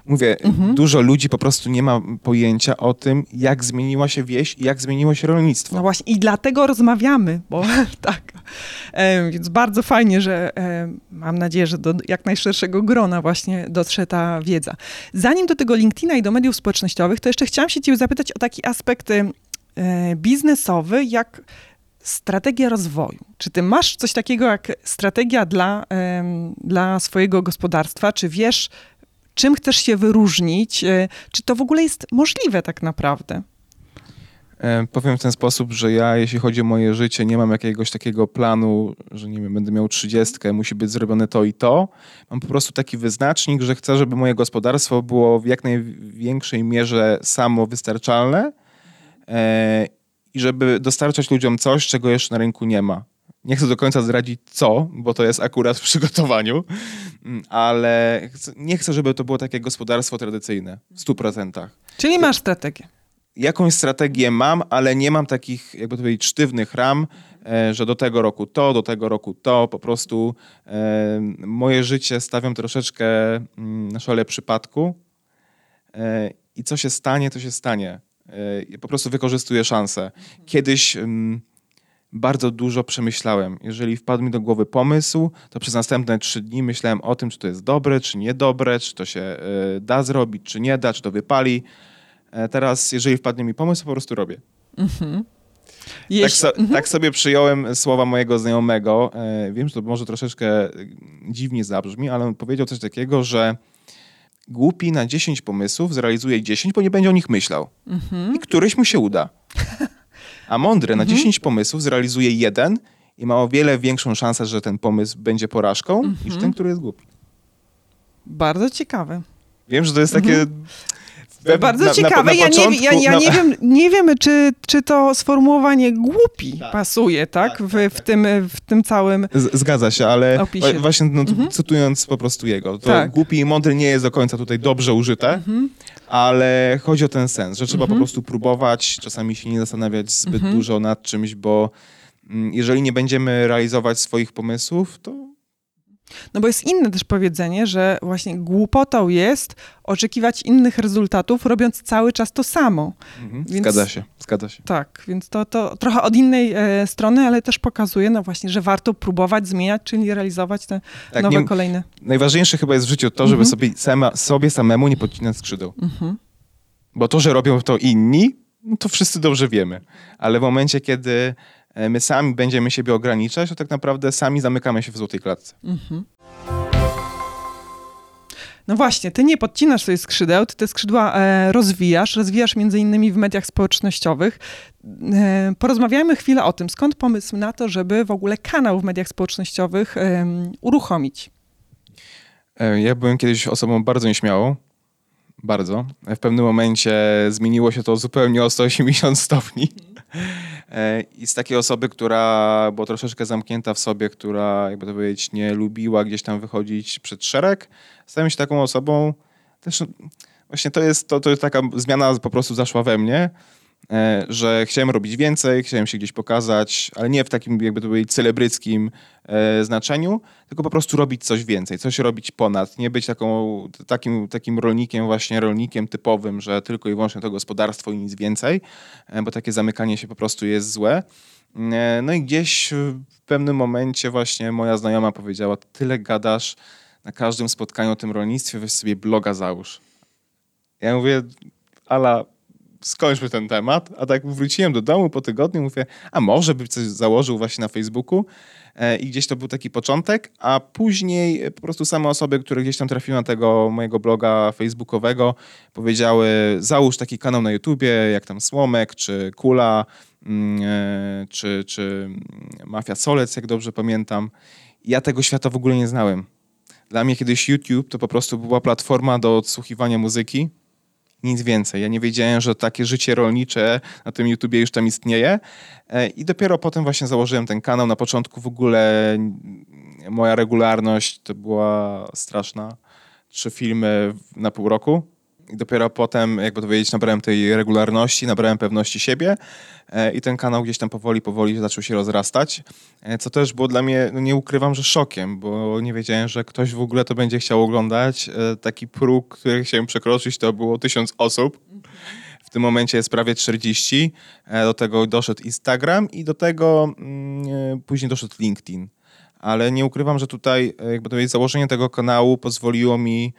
Mówię, mhm. dużo ludzi po prostu nie ma pojęcia o tym, jak zmieniła się wieś i jak zmieniło się rolnictwo. No właśnie, i dlatego rozmawiamy, bo tak. E, więc bardzo fajnie, że e, mam nadzieję, że do jak najszerszego grona właśnie dotrze ta wiedza. Zanim do tego LinkedIna i do mediów społecznościowych, to jeszcze chciałam się ciebie zapytać o taki aspekt e, biznesowy, jak strategia rozwoju. Czy ty masz coś takiego jak strategia dla, dla swojego gospodarstwa? Czy wiesz, czym chcesz się wyróżnić? E, czy to w ogóle jest możliwe tak naprawdę? E, powiem w ten sposób, że ja, jeśli chodzi o moje życie, nie mam jakiegoś takiego planu, że nie wiem, będę miał trzydziestkę, musi być zrobione to i to. Mam po prostu taki wyznacznik, że chcę, żeby moje gospodarstwo było w jak największej mierze samowystarczalne e, i żeby dostarczać ludziom coś, czego jeszcze na rynku nie ma. Nie chcę do końca zdradzić co, bo to jest akurat w przygotowaniu, mm, ale nie chcę, żeby to było takie gospodarstwo tradycyjne w 100%. Czyli masz strategię. Jakąś strategię mam, ale nie mam takich, jakby to powiedzieć, sztywnych ram, e, że do tego roku to, do tego roku to. Po prostu e, moje życie stawiam troszeczkę mm, na szale przypadku e, i co się stanie, to się stanie. Po prostu wykorzystuję szansę. Kiedyś mm, bardzo dużo przemyślałem. Jeżeli wpadł mi do głowy pomysł, to przez następne trzy dni myślałem o tym, czy to jest dobre, czy niedobre, czy to się y, da zrobić, czy nie da, czy to wypali. E, teraz, jeżeli wpadnie mi pomysł, po prostu robię. Mhm. Tak, so, mhm. tak, sobie przyjąłem słowa mojego znajomego. E, wiem, że to może troszeczkę dziwnie zabrzmi, ale on powiedział coś takiego, że głupi na 10 pomysłów zrealizuje 10, bo nie będzie o nich myślał. Mhm. I któryś mu się uda. A mądry na 10 mhm. pomysłów zrealizuje jeden i ma o wiele większą szansę, że ten pomysł będzie porażką, mhm. niż ten, który jest głupi. Bardzo ciekawe. Wiem, że to jest takie mhm. Bardzo na, ciekawe. Na, na ja, nie, ja, ja nie, wiem, nie wiem, czy, czy to sformułowanie głupi tak. pasuje, tak? tak, w, tak, w, tak. tym, w tym całym Zgadza się, ale opisie. właśnie no, mhm. cytując po prostu jego, to tak. głupi i mądry nie jest do końca tutaj dobrze użyte, mhm. ale chodzi o ten sens, że trzeba mhm. po prostu próbować, czasami się nie zastanawiać zbyt mhm. dużo nad czymś, bo mm, jeżeli nie będziemy realizować swoich pomysłów, to no bo jest inne też powiedzenie, że właśnie głupotą jest oczekiwać innych rezultatów, robiąc cały czas to samo. Mhm, więc, zgadza się, zgadza się. Tak, więc to, to trochę od innej e, strony, ale też pokazuje, no właśnie, że warto próbować zmieniać, czyli realizować te tak, nowe, nie, kolejne. Najważniejsze chyba jest w życiu to, żeby mhm. sobie, sama, sobie samemu nie podcinać skrzydeł. Mhm. Bo to, że robią to inni, no to wszyscy dobrze wiemy. Ale w momencie, kiedy my sami będziemy siebie ograniczać, to tak naprawdę sami zamykamy się w złotej klatce. Mhm. No właśnie, ty nie podcinasz sobie skrzydeł, ty te skrzydła e, rozwijasz, rozwijasz między innymi w mediach społecznościowych. E, porozmawiajmy chwilę o tym, skąd pomysł na to, żeby w ogóle kanał w mediach społecznościowych e, uruchomić? E, ja byłem kiedyś osobą bardzo nieśmiałą, bardzo. W pewnym momencie zmieniło się to zupełnie o 180 stopni. E, I z takiej osoby, która była troszeczkę zamknięta w sobie, która, jakby to powiedzieć, nie lubiła gdzieś tam wychodzić przed szereg, stałem się taką osobą, też właśnie to jest, to, to jest taka zmiana po prostu zaszła we mnie, że chciałem robić więcej, chciałem się gdzieś pokazać, ale nie w takim jakby to powiedzieć celebryckim e, znaczeniu, tylko po prostu robić coś więcej, coś robić ponad, nie być taką, takim, takim rolnikiem, właśnie rolnikiem typowym, że tylko i wyłącznie to gospodarstwo i nic więcej, e, bo takie zamykanie się po prostu jest złe. No i gdzieś w pewnym momencie właśnie moja znajoma powiedziała, tyle gadasz na każdym spotkaniu o tym rolnictwie, weź sobie bloga załóż. Ja mówię, Ala, skończmy ten temat. A tak wróciłem do domu po tygodniu, mówię, a może by coś założył właśnie na Facebooku. E, I gdzieś to był taki początek, a później po prostu same osoby, które gdzieś tam trafiły na tego mojego bloga facebookowego, powiedziały, załóż taki kanał na YouTubie, jak tam Słomek, czy Kula, mm, e, czy, czy Mafia Solec, jak dobrze pamiętam. Ja tego świata w ogóle nie znałem. Dla mnie kiedyś YouTube to po prostu była platforma do odsłuchiwania muzyki, nic więcej. Ja nie wiedziałem, że takie życie rolnicze na tym YouTubie już tam istnieje. E, I dopiero potem właśnie założyłem ten kanał. Na początku w ogóle moja regularność to była straszna. Trzy filmy na pół roku. I dopiero potem, jakby to powiedzieć, nabrałem tej regularności, nabrałem pewności siebie i ten kanał gdzieś tam powoli, powoli zaczął się rozrastać, co też było dla mnie, no nie ukrywam, że szokiem, bo nie wiedziałem, że ktoś w ogóle to będzie chciał oglądać. Taki próg, który chciałem przekroczyć, to było tysiąc osób. W tym momencie jest prawie 40. Do tego doszedł Instagram i do tego mm, później doszedł LinkedIn ale nie ukrywam, że tutaj e, jakby to jest założenie tego kanału pozwoliło mi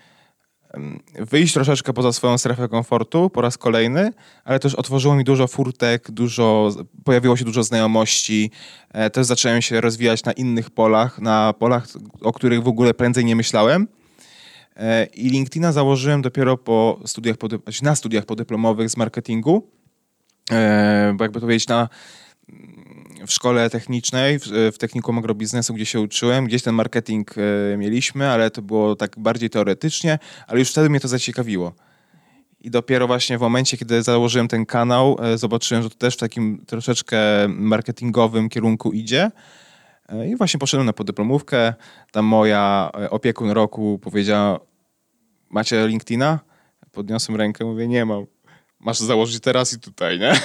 wyjść troszeczkę poza swoją strefę komfortu po raz kolejny, ale też otworzyło mi dużo furtek, dużo, pojawiło się dużo znajomości, e, też zacząłem się rozwijać na innych polach, na polach, o których w ogóle prędzej nie myślałem. E, I LinkedIna założyłem dopiero po studiach, znaczy na studiach podyplomowych z marketingu, bo jakby to powiedzieć, na w szkole technicznej, w, w technikum agrobiznesu, gdzie się uczyłem, gdzieś ten marketing e, mieliśmy, ale to było tak bardziej teoretycznie, ale już wtedy mnie to zaciekawiło. I dopiero właśnie w momencie, kiedy założyłem ten kanał, e, zobaczyłem, że to też w takim troszeczkę marketingowym kierunku idzie. E, I właśnie poszedłem na podyplomówkę. Tam moja opiekun roku powiedziała, macie LinkedIna? Podniosłem rękę, mówię, nie mam. Masz założyć teraz i tutaj, nie?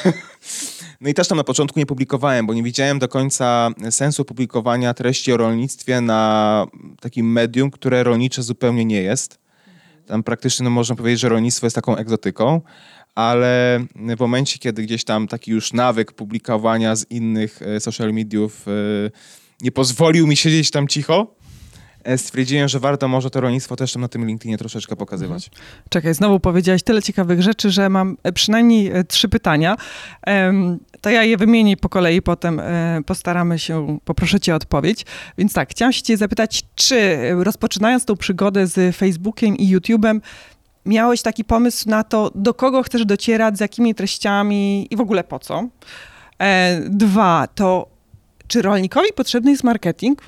No i też tam na początku nie publikowałem, bo nie widziałem do końca sensu publikowania treści o rolnictwie na takim medium, które rolnicze zupełnie nie jest. Tam praktycznie no, można powiedzieć, że rolnictwo jest taką egzotyką, ale w momencie, kiedy gdzieś tam taki już nawyk publikowania z innych e, social mediów e, nie pozwolił mi siedzieć tam cicho, stwierdziłem, że warto może to rolnictwo też na tym LinkedInie troszeczkę pokazywać. Mhm. Czekaj, znowu powiedziałeś tyle ciekawych rzeczy, że mam e, przynajmniej e, trzy pytania. To ja je wymienię po kolei, potem postaramy się, poproszę cię o odpowiedź. Więc tak, chciałam się cię zapytać, czy rozpoczynając tą przygodę z Facebookiem i YouTube'em, miałeś taki pomysł na to, do kogo chcesz docierać, z jakimi treściami i w ogóle po co? Dwa, to czy rolnikowi potrzebny jest marketing?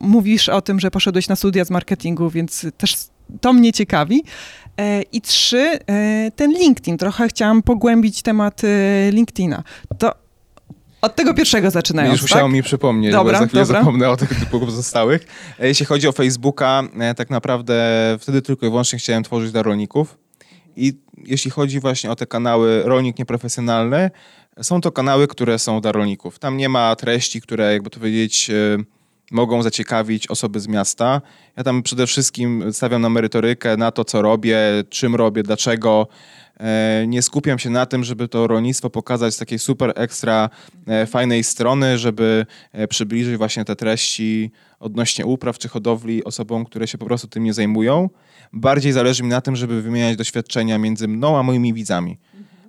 Mówisz o tym, że poszedłeś na studia z marketingu, więc też to mnie ciekawi. E, I trzy, e, ten LinkedIn. Trochę chciałam pogłębić temat e, LinkedIna. To od tego pierwszego zaczynając, Już musiało tak? mi przypomnieć, dobra, bo za chwilę dobra. zapomnę o tych pozostałych. Jeśli chodzi o Facebooka, tak naprawdę wtedy tylko i wyłącznie chciałem tworzyć dla rolników. I jeśli chodzi właśnie o te kanały rolnik nieprofesjonalny, są to kanały, które są dla rolników. Tam nie ma treści, które jakby to powiedzieć mogą zaciekawić osoby z miasta. Ja tam przede wszystkim stawiam na merytorykę, na to, co robię, czym robię, dlaczego. E, nie skupiam się na tym, żeby to rolnictwo pokazać z takiej super ekstra e, fajnej strony, żeby e, przybliżyć właśnie te treści odnośnie upraw czy hodowli osobom, które się po prostu tym nie zajmują. Bardziej zależy mi na tym, żeby wymieniać doświadczenia między mną a moimi widzami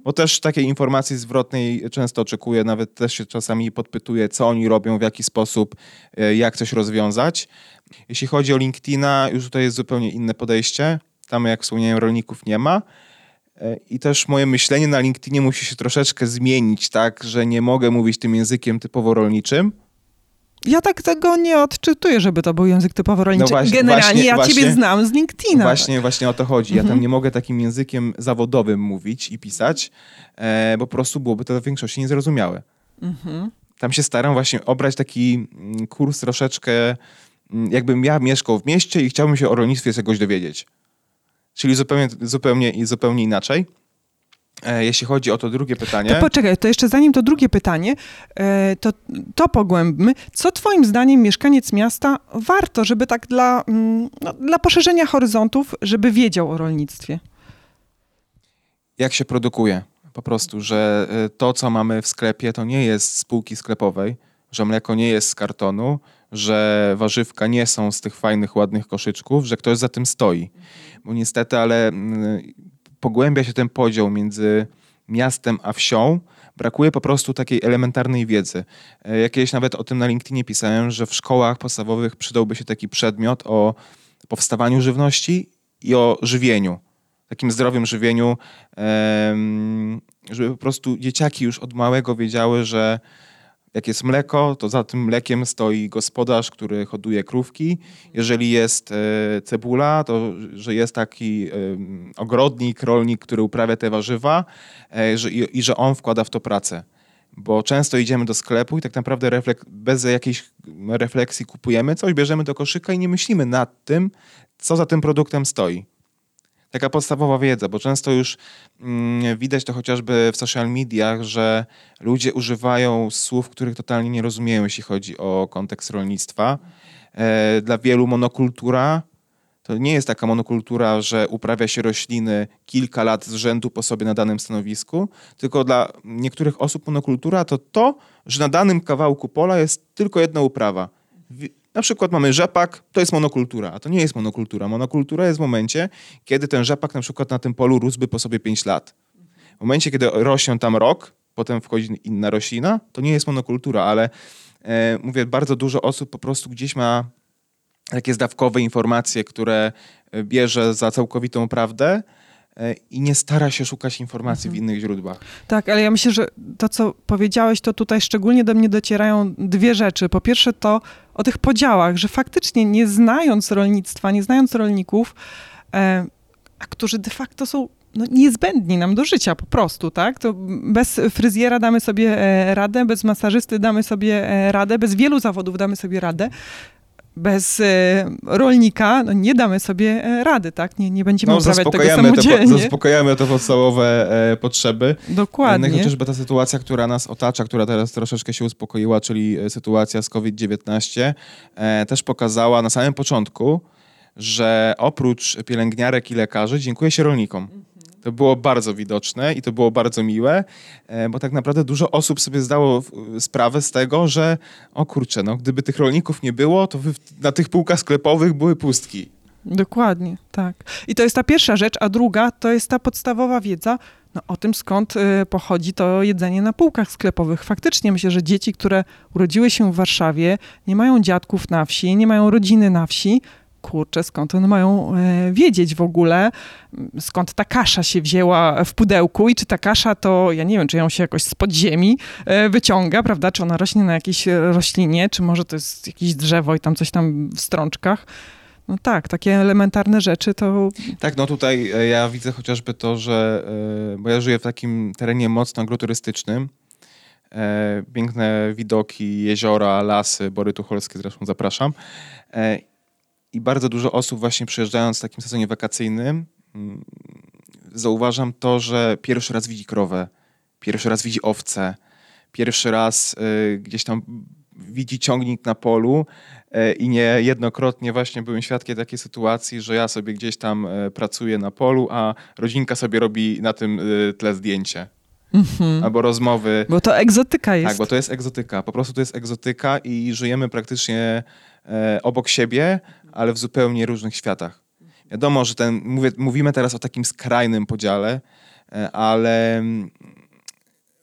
bo też takiej informacji zwrotnej często oczekuję, nawet też się czasami podpytuję, co oni robią, w jaki sposób, e, jak coś rozwiązać. Jeśli chodzi o LinkedIna, już tutaj jest zupełnie inne podejście. Tam, jak wspomniałem, rolników nie ma. E, I też moje myślenie na LinkedInie musi się troszeczkę zmienić, tak, że nie mogę mówić tym językiem typowo rolniczym, ja tak tego nie odczytuję, żeby to był język typowo rolniczy. No właśnie, Generalnie właśnie, ja właśnie, ciebie znam z LinkedIna. Właśnie, właśnie o to chodzi. Ja mhm. tam nie mogę takim językiem zawodowym mówić i pisać, e, bo po prostu byłoby to w większości niezrozumiałe. Mhm. Tam się staram właśnie obrać taki mm, kurs troszeczkę, mm, jakbym ja mieszkał w mieście i chciałbym się o rolnictwie czegoś dowiedzieć. Czyli zupełnie, zupełnie, zupełnie inaczej. E, jeśli chodzi o to drugie pytanie. To poczekaj, to jeszcze zanim to drugie pytanie, e, to, to pogłębmy. Co Twoim zdaniem mieszkaniec miasta warto, żeby tak dla, mm, no, dla poszerzenia horyzontów, żeby wiedział o rolnictwie? Jak się produkuje? Po prostu, że e, to, co mamy w sklepie, to nie jest z spółki sklepowej, że mleko nie jest z kartonu, że warzywka nie są z tych fajnych, ładnych koszyczków, że ktoś za tym stoi. Bo niestety, ale mm, pogłębia się ten podział między miastem a wsią, brakuje po prostu takiej elementarnej wiedzy. E, jakieś nawet o tym na LinkedInie pisałem, że w szkołach podstawowych przydałby się taki przedmiot o powstawaniu żywności i o żywieniu. Takim zdrowym żywieniu, żeby po prostu dzieciaki już od małego wiedziały, że jak jest mleko, to za tym mlekiem stoi gospodarz, który hoduje krówki. Jeżeli jest e, cebula, to że jest taki e, ogrodnik, rolnik, który uprawia te warzywa e, i że on wkłada w to pracę. Bo często idziemy do sklepu i tak naprawdę reflek- bez jakiejś refleksji kupujemy coś, bierzemy do koszyka i nie myślimy nad tym, co za tym produktem stoi. Taka podstawowa wiedza, bo często już mm, widać to chociażby w social mediach, że ludzie używają słów, których totalnie nie rozumieją, jeśli chodzi o kontekst rolnictwa. E, dla wielu monokultura to nie jest taka monokultura, że uprawia się rośliny kilka lat z rzędu po sobie na danym stanowisku, tylko dla niektórych osób monokultura to to, że na danym kawałku pola jest tylko jedna uprawa. Na przykład mamy rzepak, to jest monokultura, a to nie jest monokultura. Monokultura jest w momencie, kiedy ten rzepak na przykład na tym polu rósłby po sobie 5 lat. W momencie, kiedy rośnie tam rok, potem wchodzi inna roślina, to nie jest monokultura, ale e, mówię, bardzo dużo osób po prostu gdzieś ma takie zdawkowe informacje, które e, bierze za całkowitą prawdę i nie stara się szukać informacji mhm. w innych źródłach. Tak, ale ja myślę, że to, co powiedziałeś, to tutaj szczególnie do mnie docierają dwie rzeczy. Po pierwsze to o tych podziałach, że faktycznie nie znając rolnictwa, nie znając rolników, e, a którzy de facto są no, niezbędni nam do życia po prostu, tak? To bez fryzjera damy sobie radę, bez masażysty damy sobie radę, bez wielu zawodów damy sobie radę bez e, rolnika no nie damy sobie e, rady, tak? Nie, nie będziemy no, uprawiać tego samodzielnie. Te, zaspokajamy te podstawowe e, potrzeby. Dokładnie. No chociażby ta sytuacja, która nas otacza, która teraz troszeczkę się uspokoiła, czyli e, sytuacja z COVID-19, e, też pokazała na samym początku, że oprócz pielęgniarek i lekarzy dziękuję się rolnikom. To było bardzo widoczne i to było bardzo miłe, e, bo tak naprawdę dużo osób sobie zdało sprawę z tego, że o kurczę, no, gdyby tych rolników nie było, to na tych półkach sklepowych były pustki. Dokładnie, tak. I to jest ta pierwsza rzecz, a druga to jest ta podstawowa wiedza no, o tym, skąd y, pochodzi to jedzenie na półkach sklepowych. Faktycznie myślę, że dzieci, które urodziły się w Warszawie, nie mają dziadków na wsi, nie mają rodziny na wsi, kurczę, skąd one mają e, wiedzieć w ogóle, skąd ta kasza się wzięła w pudełku i czy ta kasza to, ja nie wiem, czy ją się jakoś z podziemi e, wyciąga, prawda, czy ona rośnie na jakiejś roślinie, czy może to jest jakieś drzewo i tam coś tam w strączkach. No tak, takie elementarne rzeczy to... Tak, no tutaj e, ja widzę chociażby to, że, bo ja żyję w takim terenie mocno agroturystycznym, piękne widoki, jeziora, lasy, Bory Tucholskie zresztą zapraszam. I bardzo dużo osób właśnie przyjeżdżając w takim sezonie wakacyjnym, mm, zauważam to, że pierwszy raz widzi krowę, pierwszy raz widzi owce, pierwszy raz y, gdzieś tam widzi ciągnik na polu y, i niejednokrotnie właśnie byłem świadkiem takiej sytuacji, że ja sobie gdzieś tam y, pracuję na polu, a rodzinka sobie robi na tym tle zdjęcie. Mhm. Albo rozmowy. Bo to egzotyka jest. Tak, bo to jest egzotyka. Po prostu to jest egzotyka i żyjemy praktycznie e, obok siebie, ale w zupełnie różnych światach. Wiadomo, że ten, mówię, mówimy teraz o takim skrajnym podziale, e, ale mm,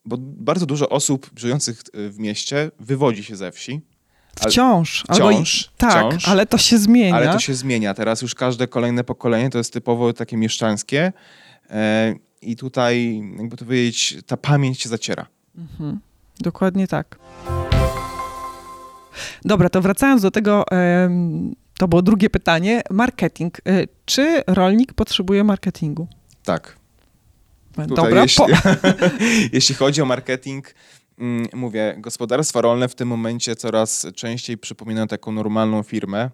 bo bardzo dużo osób żyjących w mieście wywodzi się ze wsi. Wciąż. Wciąż, Albo, tak, wciąż, ale to się zmienia. Ale to się zmienia. Teraz już każde kolejne pokolenie to jest typowo takie mieszczańskie e, i tutaj, jakby to powiedzieć, ta pamięć się zaciera. Mhm. Dokładnie tak. Dobra, to wracając do tego, to było drugie pytanie. Marketing. E, czy rolnik potrzebuje marketingu? Tak. Tutaj Dobra, jeśli, jeśli chodzi o marketing, mm, mówię, gospodarstwa rolne w tym momencie coraz częściej przypominają taką normalną firmę,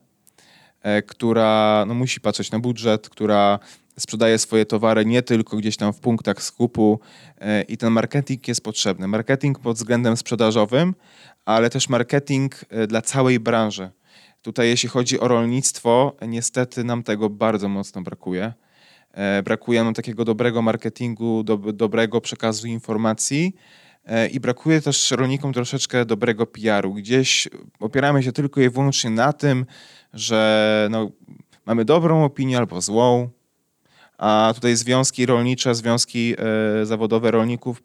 e, która no, musi patrzeć na budżet, która sprzedaje swoje towary nie tylko gdzieś tam w punktach skupu e, i ten marketing jest potrzebny. Marketing pod względem sprzedażowym, ale też marketing dla całej branży. Tutaj jeśli chodzi o rolnictwo, niestety nam tego bardzo mocno brakuje. E, brakuje nam takiego dobrego marketingu, do, dobrego przekazu informacji e, i brakuje też rolnikom troszeczkę dobrego PR-u. Gdzieś opieramy się tylko i wyłącznie na tym, że no, mamy dobrą opinię albo złą, a tutaj związki rolnicze, związki e, zawodowe rolników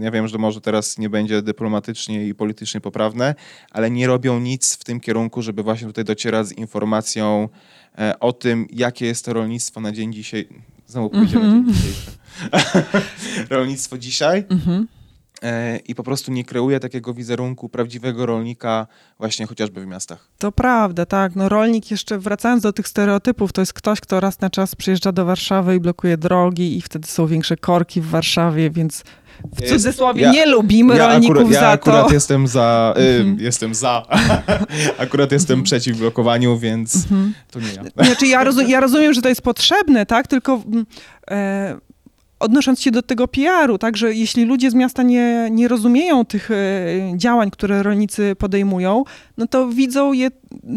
ja wiem, że może teraz nie będzie dyplomatycznie i politycznie poprawne, ale nie robią nic w tym kierunku, żeby właśnie tutaj docierać z informacją e, o tym, jakie jest to rolnictwo na dzień dzisiaj. Znowu powiedziałem mm -hmm. na dzień mhm. dzisiejszy. rolnictwo dzisiaj. Mm -hmm. E, i po prostu nie kreuje takiego wizerunku prawdziwego rolnika właśnie chociażby w miastach. To prawda, tak. No rolnik jeszcze, wracając do tych stereotypów, to jest ktoś, kto raz na czas przyjeżdża do Warszawy i blokuje drogi i wtedy są większe korki w Warszawie, więc w cudzysłowie ja, nie lubimy ja rolników akurat, ja za to. Ja akurat jestem za, y, jestem za, akurat jestem mhm. przeciw blokowaniu, więc mhm. to nie ja. Znaczy ja, rozum, ja rozumiem, że to jest potrzebne, tak, tylko... E, odnosząc się do tego PR-u, tak, że jeśli ludzie z miasta nie, nie rozumieją tych e, działań, które rolnicy podejmują, no to widzą je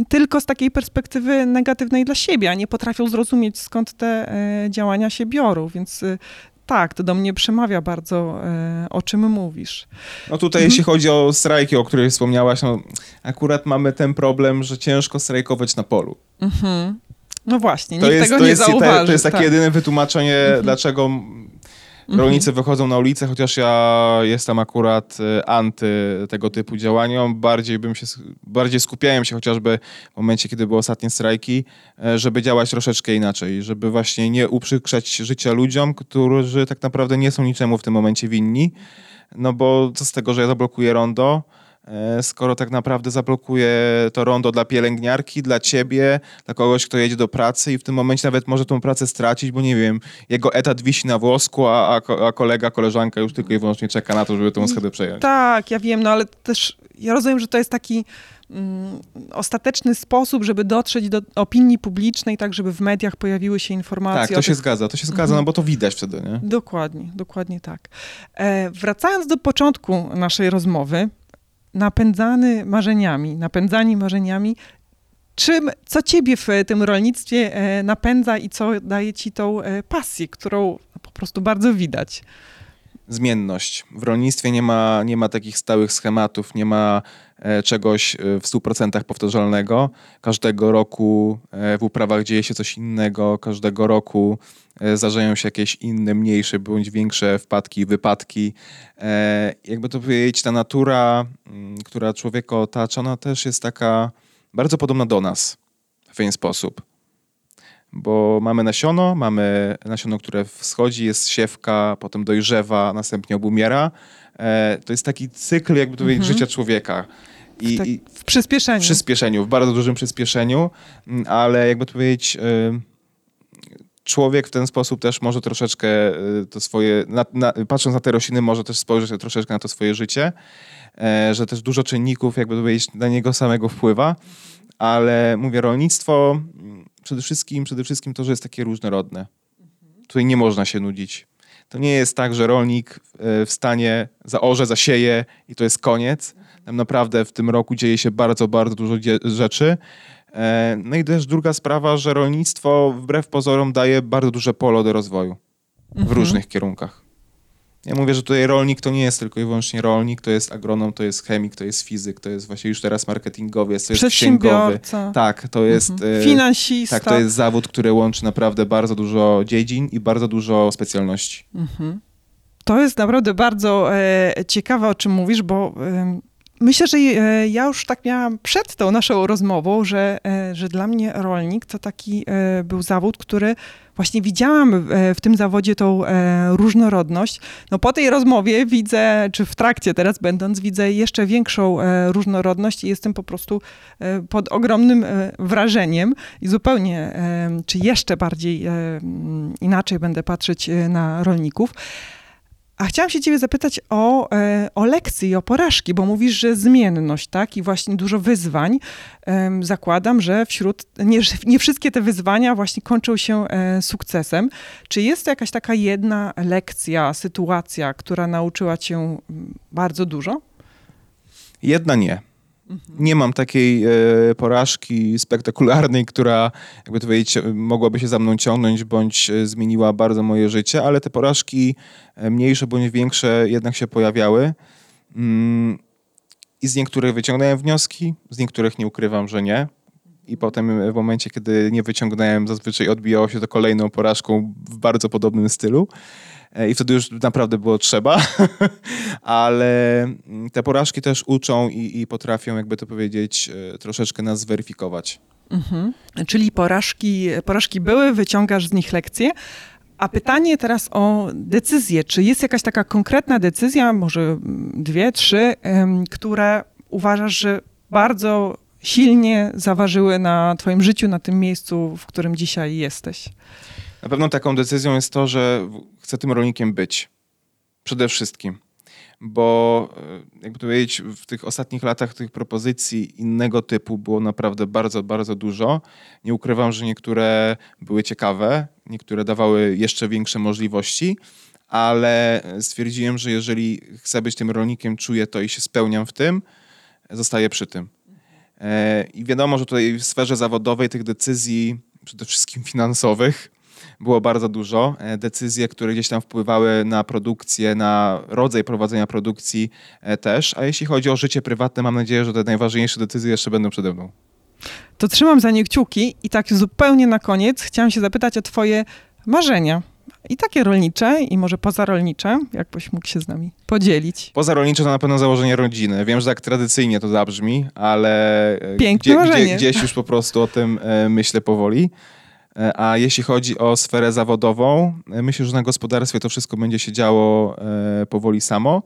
tylko z takiej perspektywy negatywnej dla siebie, a nie potrafią zrozumieć, skąd te e, działania się biorą, więc e, tak, to do mnie przemawia bardzo, o czym mówisz. No tutaj, mhm. jeśli chodzi o strajki, o których wspomniałaś, no, akurat mamy ten problem, że ciężko strajkować na polu. Mhm. No właśnie, to nikt jest, tego to nie jest, zauważy. to jest takie tak. jedyne wytłumaczenie, mhm. dlaczego Mhm. rolnicy wychodzą na ulicę, chociaż ja jestem akurat y, anty tego typu działaniom. Bardziej bym się, bardziej skupiałem się chociażby w momencie, kiedy były ostatnie strajki, e, żeby działać troszeczkę inaczej, żeby właśnie nie uprzykrzać życia ludziom, którzy tak naprawdę nie są niczemu w tym momencie winni. No bo co z tego, że ja zablokuję rondo, skoro tak naprawdę zablokuje to rondo dla pielęgniarki, dla ciebie, dla kogoś, kto jedzie do pracy i w tym momencie nawet może tą pracę stracić, bo nie wiem, jego etat wisi na włosku, a, a kolega, koleżanka już tylko i wyłącznie czeka na to, żeby tą schedę przejąć. Tak, ja wiem, no ale też ja rozumiem, że to jest taki mm, ostateczny sposób, żeby dotrzeć do opinii publicznej, tak żeby w mediach pojawiły się informacje. Tak, to się tych... zgadza, to się zgadza, mhm. no bo to widać wtedy, nie? Dokładnie, dokładnie tak. E, wracając do początku naszej rozmowy, napędzany marzeniami, napędzani marzeniami, czym, co ciebie w tym rolnictwie e, napędza i co daje ci tą e, pasję, którą po prostu bardzo widać? Zmienność. W rolnictwie nie ma, nie ma takich stałych schematów, nie ma e, czegoś w 100% powtarzalnego. Każdego roku w uprawach dzieje się coś innego, każdego roku E, zdarzają się jakieś inne, mniejsze bądź większe wpadki, wypadki. E, jakby to powiedzieć, ta natura, mm, która człowieka otacza, ona też jest taka bardzo podobna do nas w pewien sposób. Bo mamy nasiono, mamy nasiono, które wschodzi, jest siewka, potem dojrzewa, następnie obumiera. E, to jest taki cykl, jakby to mhm. życia człowieka. I, tak, w przyspieszeniu. W przyspieszeniu, w bardzo dużym przyspieszeniu, mm, ale jakby to powiedzieć, człowiek w ten sposób też może troszeczkę y, to swoje, na, na, patrząc na te rośliny, może też spojrzeć troszeczkę na to swoje życie, e, że też dużo czynników jakby powiedzieć na niego samego wpływa, ale mówię, rolnictwo przede wszystkim, przede wszystkim to, że jest takie różnorodne. Tutaj nie można się nudzić. To nie jest tak, że rolnik e, w stanie zaorze, zasieje i to jest koniec. Tam naprawdę w tym roku dzieje się bardzo, bardzo dużo rzeczy. E, no i też druga sprawa, że rolnictwo wbrew pozorom daje bardzo duże pole do rozwoju w mhm. różnych kierunkach. Ja mówię, że tutaj rolnik to nie jest tylko i wyłącznie rolnik, to jest agronom, to jest chemik, to jest fizyk, to jest właśnie już teraz marketingowiec, to jest księgowy. Tak, to jest... Mhm. E, Finansista. Tak, to jest zawód, który łączy naprawdę bardzo dużo dziedzin i bardzo dużo specjalności. Mhm. To jest naprawdę bardzo e, ciekawe, o czym mówisz, bo e, Myślę, że e, ja już tak miałam przed tą naszą rozmową, że, e, że dla mnie rolnik to taki e, był zawód, który właśnie widziałam w tym zawodzie tą różnorodność. No po tej rozmowie widzę, czy w trakcie teraz będąc, widzę jeszcze większą różnorodność i jestem po prostu pod ogromnym wrażeniem i zupełnie, czy jeszcze bardziej inaczej będę patrzeć na rolników. A chciałam się ciebie zapytać o, e, o lekcje i o porażki, bo mówisz, że zmienność, tak? I właśnie dużo wyzwań. Zakładam, że wśród, nie, nie wszystkie te wyzwania właśnie kończą się e, sukcesem. Czy jest jakaś taka jedna lekcja, sytuacja, która nauczyła cię mm, bardzo dużo? Jedna nie. Mhm. Nie mam takiej e, porażki spektakularnej, która, jakby to powiedzieć, mogłaby się za mną ciągnąć, bądź e, zmieniła bardzo moje życie, ale te porażki e, mniejsze bądź większe jednak się pojawiały. Mm, I z niektórych wyciągnąłem wnioski, z niektórych nie ukrywam, że nie. I potem w momencie, kiedy nie wyciągnąłem, zazwyczaj odbijało się to kolejną porażką w bardzo podobnym stylu. E, i wtedy już naprawdę było trzeba, ale mm, te porażki też uczą i, i, potrafią, jakby to powiedzieć, e, troszeczkę nas zweryfikować. Mhm. Czyli porażki, porażki były, wyciągasz z nich lekcje, A pytanie teraz o decyzję. Czy jest jakaś taka konkretna decyzja, może dwie, trzy, które uważasz, że bardzo silnie zaważyły na Twoim życiu, na tym miejscu, w którym dzisiaj jesteś? Na pewno taką decyzją jest to, że chcę tym rolnikiem być. Przede wszystkim. Bo, e, jakby to powiedzieć, w tych ostatnich latach tych propozycji innego typu było naprawdę bardzo, bardzo dużo. Nie ukrywam, że niektóre były ciekawe, niektóre dawały jeszcze większe możliwości, ale stwierdziłem, że jeżeli chcę być tym rolnikiem, czuję to i się spełniam w tym, zostaję przy tym. E, I wiadomo, że tutaj w sferze zawodowej tych decyzji, przede wszystkim finansowych, było bardzo dużo. E, decyzje, które gdzieś tam wpływały na produkcję, na rodzaj prowadzenia produkcji e, też. A jeśli chodzi o życie prywatne, mam nadzieję, że te najważniejsze decyzje jeszcze będą przede mną. To trzymam za nie kciuki i tak zupełnie na koniec chciałam się zapytać o twoje marzenia. I takie rolnicze, i może pozarolnicze, jakbyś mógł się z nami podzielić. Pozarolnicze to na pewno założenie rodziny. Wiem, że tak tradycyjnie to zabrzmi, ale e, Piękne gdzie, gdzie, gdzieś już po prostu o tym myślę powoli. E, a jeśli chodzi o sferę zawodową, myślę, że na gospodarstwie to wszystko będzie się działo powoli samo,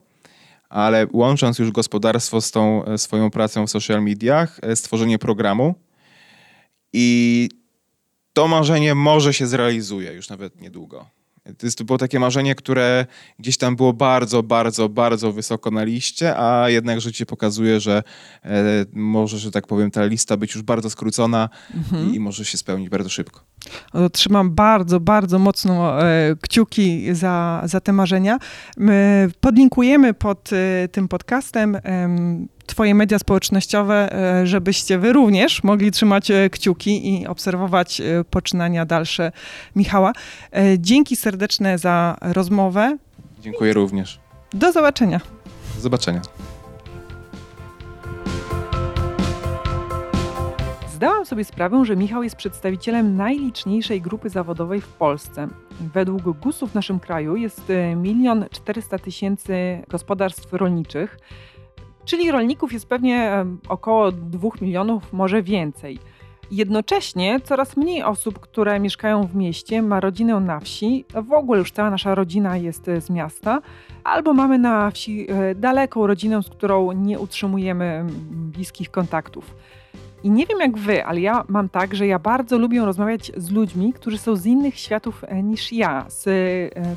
ale łącząc już gospodarstwo z tą swoją pracą w social mediach, stworzenie programu i to marzenie może się zrealizuje już nawet niedługo. To, jest, to było takie marzenie, które gdzieś tam było bardzo, bardzo, bardzo wysoko na liście, a jednak życie pokazuje, że e, może, że tak powiem, ta lista być już bardzo skrócona mhm. i, i, może się spełnić bardzo szybko. Trzymam bardzo, bardzo mocno e, kciuki za, za te marzenia. My podlinkujemy pod e, tym podcastem Twoje media społecznościowe, e, żebyście Wy również mogli trzymać e, kciuki i obserwować e, poczynania dalsze Michała. Dzięki serdeczne za rozmowę. Dziękuję również. Do zobaczenia. Do zobaczenia. Zdałam sobie sprawę, że Michał jest przedstawicielem najliczniejszej grupy zawodowej w Polsce. Według GUS-u w naszym kraju jest milion 400 tysięcy gospodarstw rolniczych. Czyli rolników jest pewnie około 2 milionów, może więcej. Jednocześnie coraz mniej osób, które mieszkają w mieście, ma rodzinę na wsi. W ogóle już cała nasza rodzina jest e, z miasta, albo mamy na wsi e, daleką rodzinę, z którą nie utrzymujemy bliskich kontaktów. I nie wiem jak wy, ale ja mam tak, że ja bardzo lubię rozmawiać z ludźmi, którzy są z innych światów e, niż ja, z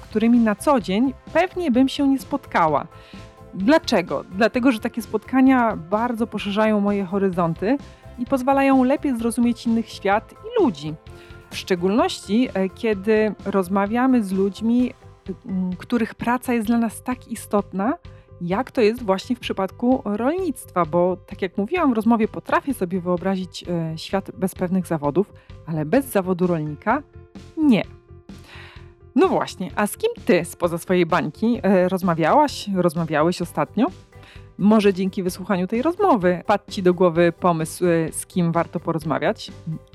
którymi na co dzień pewnie bym się nie spotkała. Dlaczego? Dlatego, że takie spotkania bardzo poszerzają moje horyzonty i pozwalają lepiej zrozumieć innych świat i ludzi. W szczególności, e, kiedy rozmawiamy z ludźmi, których praca jest dla nas tak istotna, jak to jest właśnie w przypadku rolnictwa, bo tak jak mówiłam w rozmowie, potrafię sobie wyobrazić e, świat bez pewnych zawodów, ale bez zawodu rolnika nie. No właśnie, a z kim ty spoza swojej bańki e, rozmawiałaś, rozmawiałeś ostatnio? Może dzięki wysłuchaniu tej rozmowy padł ci do głowy pomysł, e, z kim warto porozmawiać,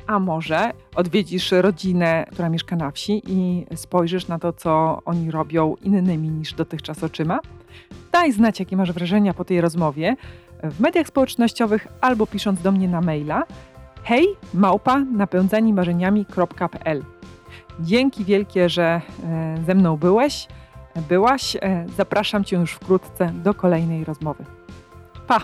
a może odwiedzisz rodzinę, która mieszka na wsi i spojrzysz na to, co oni robią innymi niż dotychczas oczyma? Daj znać, jakie masz wrażenia po tej rozmowie w mediach społecznościowych albo pisząc do mnie na maila hej małpa napędzanimarzeniami.pl Dzięki wielkie, że e, ze mną byłeś, byłaś. E, zapraszam Cię już wkrótce do kolejnej rozmowy. Pa!